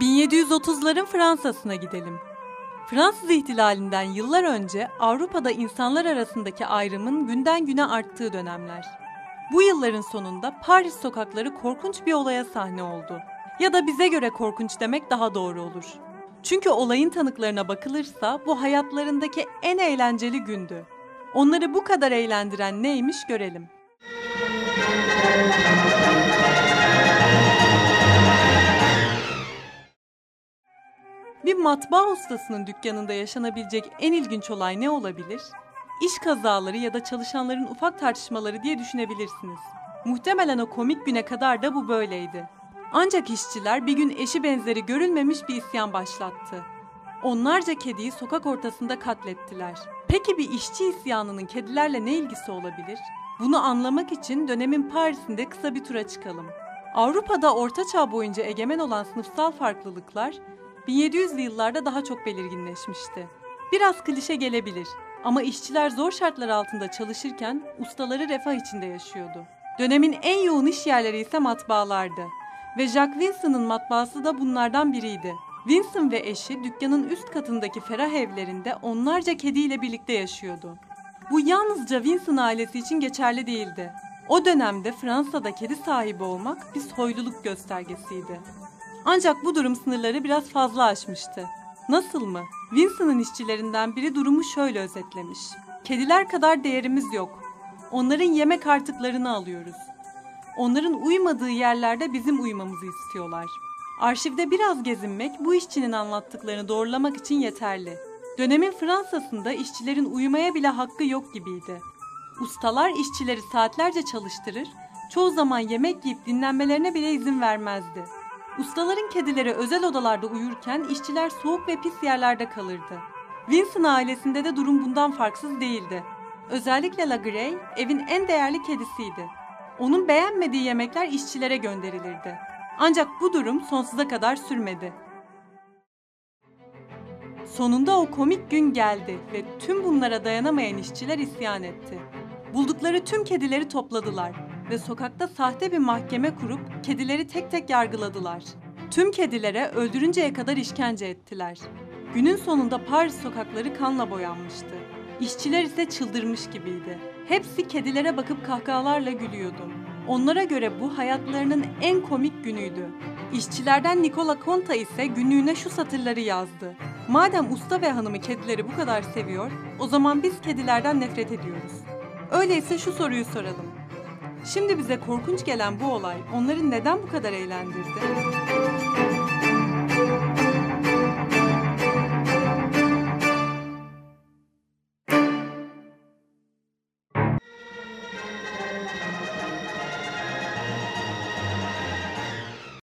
1730'ların Fransa'sına gidelim. Fransız ihtilalinden yıllar önce Avrupa'da insanlar arasındaki ayrımın günden güne arttığı dönemler. Bu yılların sonunda Paris sokakları korkunç bir olaya sahne oldu. Ya da bize göre korkunç demek daha doğru olur. Çünkü olayın tanıklarına bakılırsa bu hayatlarındaki en eğlenceli gündü. Onları bu kadar eğlendiren neymiş görelim. Bir matbaa ustasının dükkanında yaşanabilecek en ilginç olay ne olabilir? İş kazaları ya da çalışanların ufak tartışmaları diye düşünebilirsiniz. Muhtemelen o komik güne kadar da bu böyleydi. Ancak işçiler bir gün eşi benzeri görülmemiş bir isyan başlattı. Onlarca kediyi sokak ortasında katlettiler. Peki bir işçi isyanının kedilerle ne ilgisi olabilir? Bunu anlamak için dönemin Paris'inde kısa bir tura çıkalım. Avrupa'da Orta Çağ boyunca egemen olan sınıfsal farklılıklar 1700'lü yıllarda daha çok belirginleşmişti. Biraz klişe gelebilir ama işçiler zor şartlar altında çalışırken ustaları refah içinde yaşıyordu. Dönemin en yoğun iş yerleri ise matbaalardı ve Jacques Vincent'ın matbaası da bunlardan biriydi. Vincent ve eşi dükkanın üst katındaki ferah evlerinde onlarca kediyle birlikte yaşıyordu. Bu yalnızca Vincent ailesi için geçerli değildi. O dönemde Fransa'da kedi sahibi olmak bir soyluluk göstergesiydi. Ancak bu durum sınırları biraz fazla aşmıştı. Nasıl mı? Vincent'ın işçilerinden biri durumu şöyle özetlemiş. Kediler kadar değerimiz yok. Onların yemek artıklarını alıyoruz. Onların uymadığı yerlerde bizim uymamızı istiyorlar. Arşivde biraz gezinmek bu işçinin anlattıklarını doğrulamak için yeterli. Dönemin Fransa'sında işçilerin uyumaya bile hakkı yok gibiydi. Ustalar işçileri saatlerce çalıştırır, çoğu zaman yemek yiyip dinlenmelerine bile izin vermezdi. Ustaların kedileri özel odalarda uyurken işçiler soğuk ve pis yerlerde kalırdı. Vincent ailesinde de durum bundan farksız değildi. Özellikle La Grey evin en değerli kedisiydi. Onun beğenmediği yemekler işçilere gönderilirdi. Ancak bu durum sonsuza kadar sürmedi. Sonunda o komik gün geldi ve tüm bunlara dayanamayan işçiler isyan etti. Buldukları tüm kedileri topladılar ve sokakta sahte bir mahkeme kurup kedileri tek tek yargıladılar. Tüm kedilere öldürünceye kadar işkence ettiler. Günün sonunda Paris sokakları kanla boyanmıştı. İşçiler ise çıldırmış gibiydi. Hepsi kedilere bakıp kahkahalarla gülüyordu. Onlara göre bu hayatlarının en komik günüydü. İşçilerden Nicola Conta ise günlüğüne şu satırları yazdı. Madem usta ve hanımı kedileri bu kadar seviyor, o zaman biz kedilerden nefret ediyoruz. Öyleyse şu soruyu soralım. Şimdi bize korkunç gelen bu olay onları neden bu kadar eğlendirdi?